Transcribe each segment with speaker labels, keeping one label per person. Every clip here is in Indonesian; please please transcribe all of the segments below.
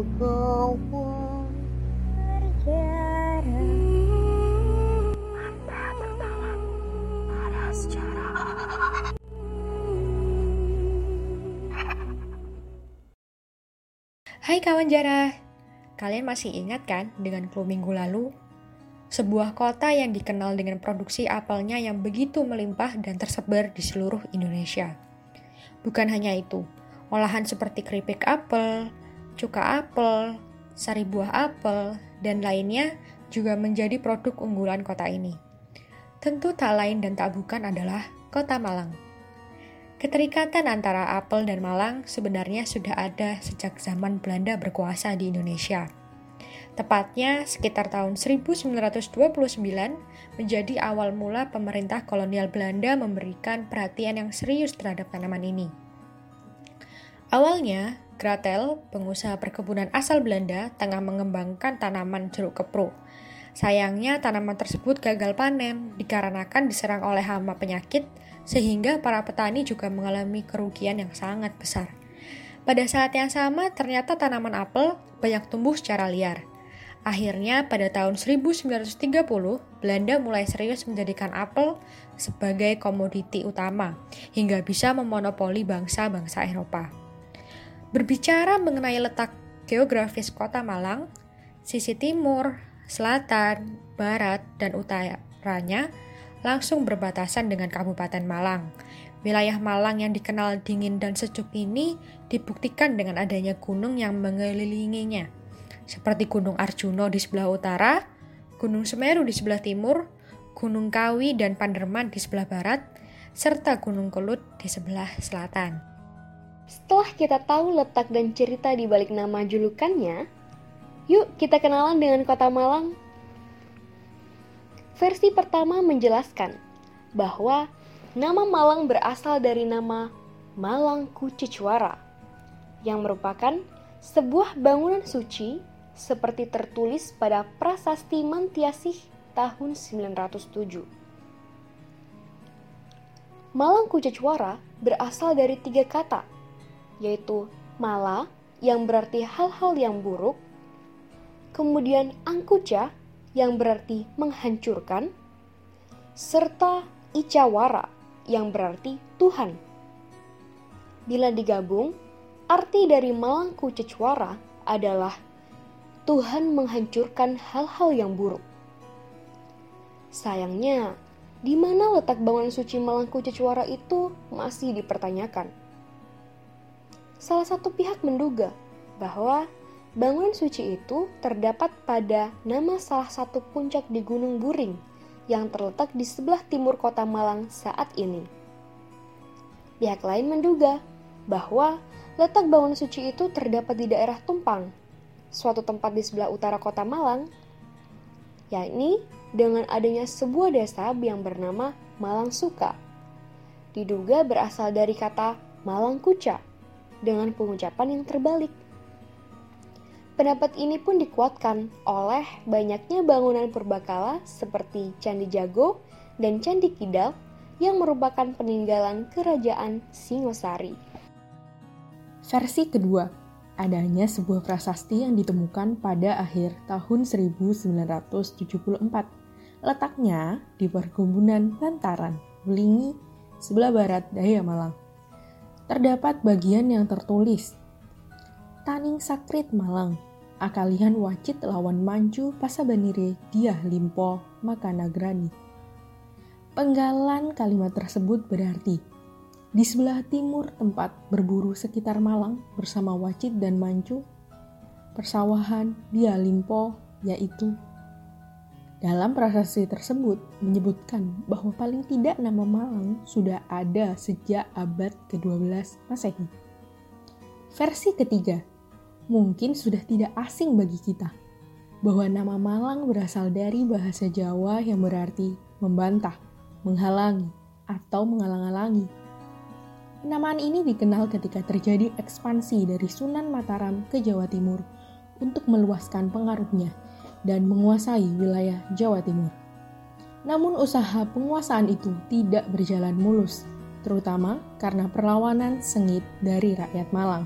Speaker 1: Hai kawan jarah, kalian masih ingat kan dengan clue minggu lalu? Sebuah kota yang dikenal dengan produksi apelnya yang begitu melimpah dan tersebar di seluruh Indonesia. Bukan hanya itu, olahan seperti keripik apel, cuka apel, sari buah apel, dan lainnya juga menjadi produk unggulan kota ini. Tentu tak lain dan tak bukan adalah kota Malang. Keterikatan antara apel dan Malang sebenarnya sudah ada sejak zaman Belanda berkuasa di Indonesia. Tepatnya sekitar tahun 1929 menjadi awal mula pemerintah kolonial Belanda memberikan perhatian yang serius terhadap tanaman ini. Awalnya, Gratel, pengusaha perkebunan asal Belanda, tengah mengembangkan tanaman jeruk kepro. Sayangnya tanaman tersebut gagal panen dikarenakan diserang oleh hama penyakit sehingga para petani juga mengalami kerugian yang sangat besar. Pada saat yang sama, ternyata tanaman apel banyak tumbuh secara liar. Akhirnya, pada tahun 1930, Belanda mulai serius menjadikan apel sebagai komoditi utama, hingga bisa memonopoli bangsa-bangsa Eropa. Berbicara mengenai letak geografis kota Malang, sisi timur, selatan, barat, dan utaranya langsung berbatasan dengan Kabupaten Malang. Wilayah Malang yang dikenal dingin dan sejuk ini dibuktikan dengan adanya gunung yang mengelilinginya, seperti Gunung Arjuno di sebelah utara, Gunung Semeru di sebelah timur, Gunung Kawi dan Panderman di sebelah barat, serta Gunung Kelut di sebelah selatan.
Speaker 2: Setelah kita tahu letak dan cerita di balik nama julukannya, yuk kita kenalan dengan kota Malang Versi pertama menjelaskan bahwa nama Malang berasal dari nama Malang Kucicwara yang merupakan sebuah bangunan suci seperti tertulis pada prasasti Mantiasih tahun 907. Malang Kucicwara berasal dari tiga kata, yaitu mala yang berarti hal-hal yang buruk, kemudian angkuca yang berarti menghancurkan, serta Icawara yang berarti Tuhan. Bila digabung, arti dari Malangku Cecwara adalah Tuhan menghancurkan hal-hal yang buruk. Sayangnya, di mana letak bangunan suci Malangku Cecwara itu masih dipertanyakan. Salah satu pihak menduga bahwa Bangunan suci itu terdapat pada nama salah satu puncak di Gunung Buring yang terletak di sebelah timur kota Malang saat ini. Pihak lain menduga bahwa letak bangunan suci itu terdapat di daerah Tumpang, suatu tempat di sebelah utara kota Malang, yakni dengan adanya sebuah desa yang bernama Malang Suka. Diduga berasal dari kata Malang Kuca dengan pengucapan yang terbalik. Pendapat ini pun dikuatkan oleh banyaknya bangunan purbakala seperti Candi Jago dan Candi Kidal yang merupakan peninggalan kerajaan Singosari.
Speaker 3: Versi kedua, adanya sebuah prasasti yang ditemukan pada akhir tahun 1974. Letaknya di perkebunan Bantaran, Belingi, sebelah barat daya Malang. Terdapat bagian yang tertulis Taning Sakrit Malang akalihan wacit lawan mancu pasabanire dia limpo maka nagrani. Penggalan kalimat tersebut berarti di sebelah timur tempat berburu sekitar Malang bersama wacit dan mancu, persawahan dia limpo yaitu dalam prasasti tersebut menyebutkan bahwa paling tidak nama Malang sudah ada sejak abad ke-12 Masehi. Versi ketiga, mungkin sudah tidak asing bagi kita bahwa nama Malang berasal dari bahasa Jawa yang berarti membantah, menghalangi, atau mengalang-alangi. Penamaan ini dikenal ketika terjadi ekspansi dari Sunan Mataram ke Jawa Timur untuk meluaskan pengaruhnya dan menguasai wilayah Jawa Timur. Namun usaha penguasaan itu tidak berjalan mulus, terutama karena perlawanan sengit dari rakyat Malang.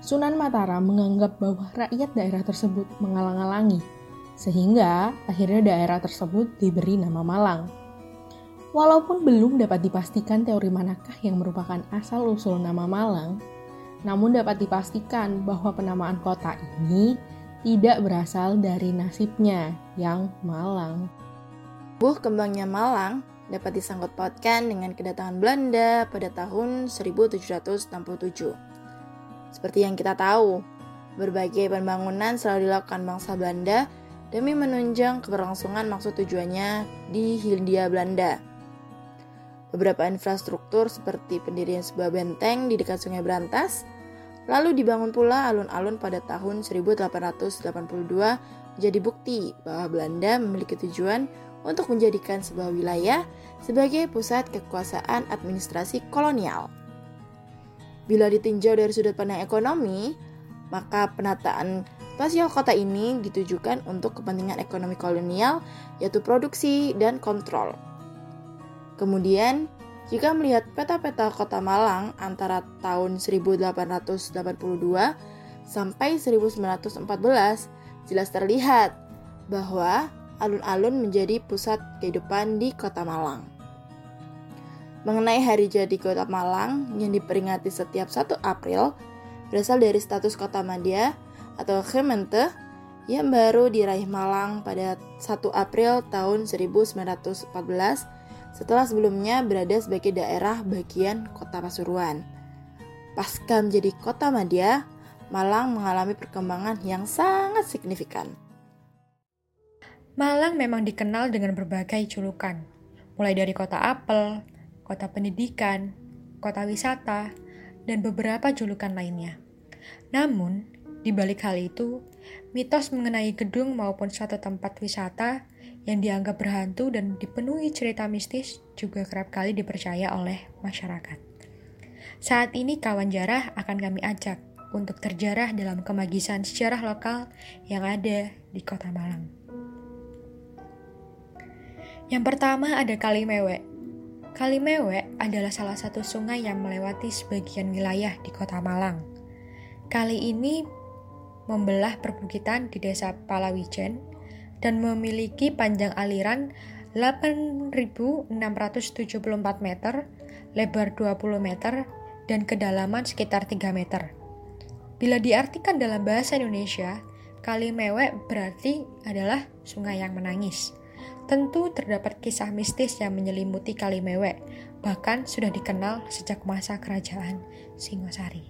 Speaker 3: Sunan Mataram menganggap bahwa rakyat daerah tersebut mengalang-alangi, sehingga akhirnya daerah tersebut diberi nama Malang. Walaupun belum dapat dipastikan teori manakah yang merupakan asal-usul nama Malang, namun dapat dipastikan bahwa penamaan kota ini tidak berasal dari nasibnya yang Malang.
Speaker 4: Buh kembangnya Malang dapat disangkut pautkan dengan kedatangan Belanda pada tahun 1767. Seperti yang kita tahu, berbagai pembangunan selalu dilakukan bangsa Belanda demi menunjang keberlangsungan maksud tujuannya di Hindia Belanda. Beberapa infrastruktur seperti pendirian sebuah benteng di dekat Sungai Berantas, lalu dibangun pula alun-alun pada tahun 1882 jadi bukti bahwa Belanda memiliki tujuan untuk menjadikan sebuah wilayah sebagai pusat kekuasaan administrasi kolonial. Bila ditinjau dari sudut pandang ekonomi, maka penataan spasial kota ini ditujukan untuk kepentingan ekonomi kolonial, yaitu produksi dan kontrol. Kemudian, jika melihat peta-peta kota Malang antara tahun 1882 sampai 1914, jelas terlihat bahwa alun-alun menjadi pusat kehidupan di kota Malang. Mengenai hari jadi Kota Malang yang diperingati setiap 1 April berasal dari status Kota Madia atau Gemeente yang baru diraih Malang pada 1 April tahun 1914 setelah sebelumnya berada sebagai daerah bagian Kota Pasuruan. Pasca menjadi Kota Madia, Malang mengalami perkembangan yang sangat signifikan.
Speaker 1: Malang memang dikenal dengan berbagai julukan, mulai dari kota apel, kota pendidikan, kota wisata, dan beberapa julukan lainnya. Namun, di balik hal itu, mitos mengenai gedung maupun suatu tempat wisata yang dianggap berhantu dan dipenuhi cerita mistis juga kerap kali dipercaya oleh masyarakat. Saat ini kawan jarah akan kami ajak untuk terjarah dalam kemagisan sejarah lokal yang ada di kota Malang. Yang pertama ada Kali Mewek, Kali Mewek adalah salah satu sungai yang melewati sebagian wilayah di kota Malang. Kali ini membelah perbukitan di desa Palawijen dan memiliki panjang aliran 8.674 meter, lebar 20 meter, dan kedalaman sekitar 3 meter. Bila diartikan dalam bahasa Indonesia, Kali Mewek berarti adalah sungai yang menangis. Tentu terdapat kisah mistis yang menyelimuti Kalimewek, bahkan sudah dikenal sejak masa kerajaan Singosari.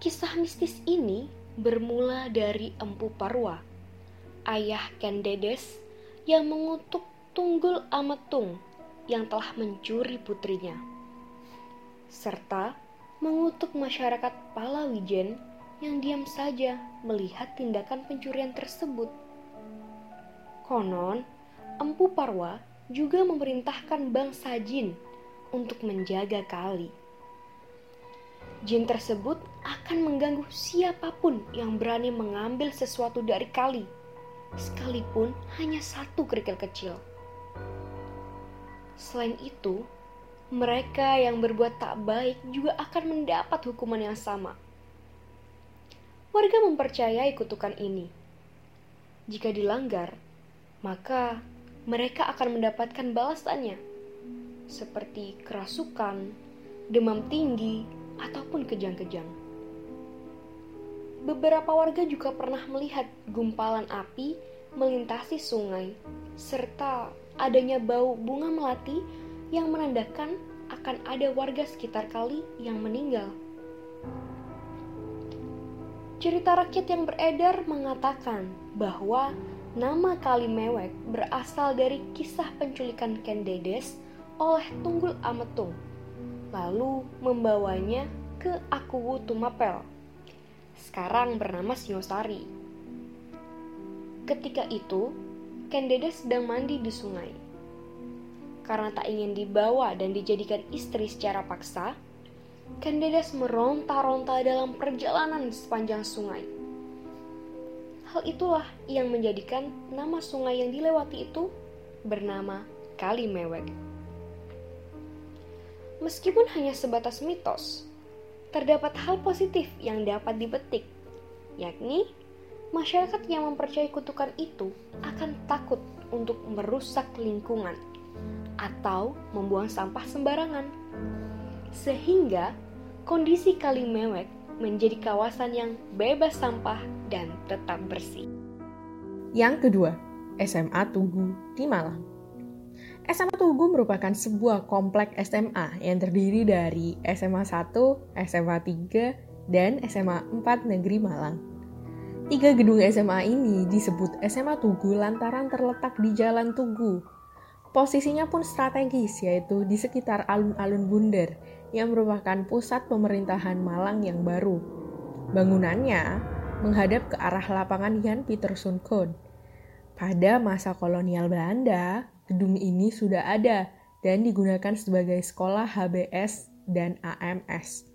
Speaker 2: Kisah mistis ini bermula dari Empu Parwa, ayah Ken Dedes yang mengutuk Tunggul Ametung yang telah mencuri putrinya, serta mengutuk masyarakat Palawijen yang diam saja melihat tindakan pencurian tersebut. Konon, Empu Parwa juga memerintahkan bangsa jin untuk menjaga kali. Jin tersebut akan mengganggu siapa pun yang berani mengambil sesuatu dari kali, sekalipun hanya satu kerikil kecil. Selain itu, mereka yang berbuat tak baik juga akan mendapat hukuman yang sama. Warga mempercayai kutukan ini. Jika dilanggar, maka mereka akan mendapatkan balasannya, seperti kerasukan, demam tinggi, ataupun kejang-kejang. Beberapa warga juga pernah melihat gumpalan api melintasi sungai, serta adanya bau bunga melati yang menandakan akan ada warga sekitar kali yang meninggal. Cerita rakyat yang beredar mengatakan bahwa Nama Kali Mewek berasal dari kisah penculikan Ken Dedes oleh Tunggul Ametung, lalu membawanya ke Akuwu Tumapel, sekarang bernama Singosari. Ketika itu, Ken Dedes sedang mandi di sungai. Karena tak ingin dibawa dan dijadikan istri secara paksa, Ken Dedes meronta-ronta dalam perjalanan sepanjang sungai Hal itulah yang menjadikan nama sungai yang dilewati itu bernama Kali Mewek. Meskipun hanya sebatas mitos, terdapat hal positif yang dapat dipetik, yakni masyarakat yang mempercayai kutukan itu akan takut untuk merusak lingkungan atau membuang sampah sembarangan. Sehingga kondisi Kali Mewek menjadi kawasan yang bebas sampah dan tetap bersih.
Speaker 3: Yang kedua, SMA Tugu di Malang. SMA Tugu merupakan sebuah komplek SMA yang terdiri dari SMA 1, SMA 3, dan SMA 4 Negeri Malang. Tiga gedung SMA ini disebut SMA Tugu lantaran terletak di Jalan Tugu. Posisinya pun strategis yaitu di sekitar alun-alun Bundar yang merupakan pusat pemerintahan Malang yang baru. Bangunannya menghadap ke arah lapangan Jan Pieterszoon Koon. Pada masa kolonial Belanda, gedung ini sudah ada dan digunakan sebagai sekolah HBS dan AMS.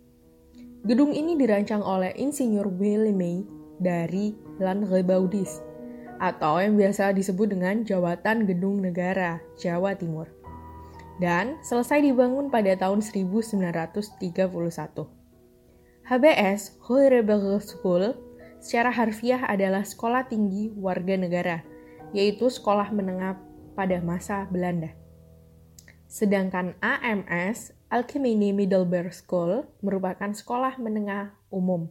Speaker 3: Gedung ini dirancang oleh Insinyur Willemey dari Landrebaudis atau yang biasa disebut dengan Jawatan Gedung Negara, Jawa Timur. Dan selesai dibangun pada tahun 1931. HBS, Hohe School, secara harfiah adalah sekolah tinggi warga negara, yaitu sekolah menengah pada masa Belanda. Sedangkan AMS, Alkemene Middelburg School, merupakan sekolah menengah umum.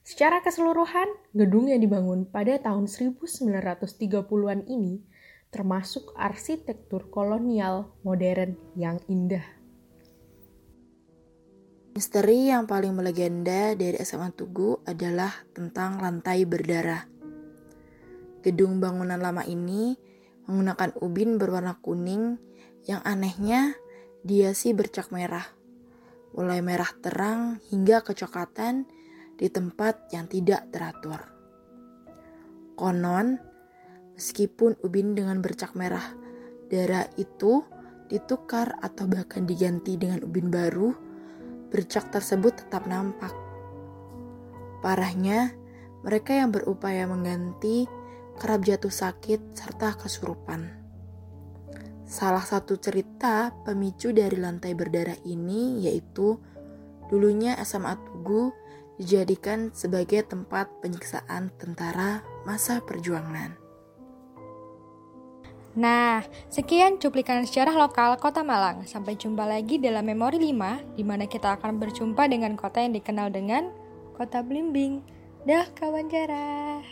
Speaker 3: Secara keseluruhan, gedung yang dibangun pada tahun 1930-an ini termasuk arsitektur kolonial modern yang indah.
Speaker 4: Misteri yang paling melegenda dari SMA Tugu adalah tentang lantai berdarah. Gedung bangunan lama ini menggunakan ubin berwarna kuning yang anehnya dia sih bercak merah. Mulai merah terang hingga kecoklatan di tempat yang tidak teratur. Konon, meskipun ubin dengan bercak merah, darah itu ditukar atau bahkan diganti dengan ubin baru, bercak tersebut tetap nampak. Parahnya, mereka yang berupaya mengganti kerap jatuh sakit, serta kesurupan. Salah satu cerita pemicu dari lantai berdarah ini yaitu dulunya SMA Tugu dijadikan sebagai tempat penyiksaan tentara masa perjuangan.
Speaker 1: Nah, sekian cuplikan sejarah lokal Kota Malang. Sampai jumpa lagi dalam Memori 5, di mana kita akan berjumpa dengan kota yang dikenal dengan Kota Blimbing. Dah kawan jarah.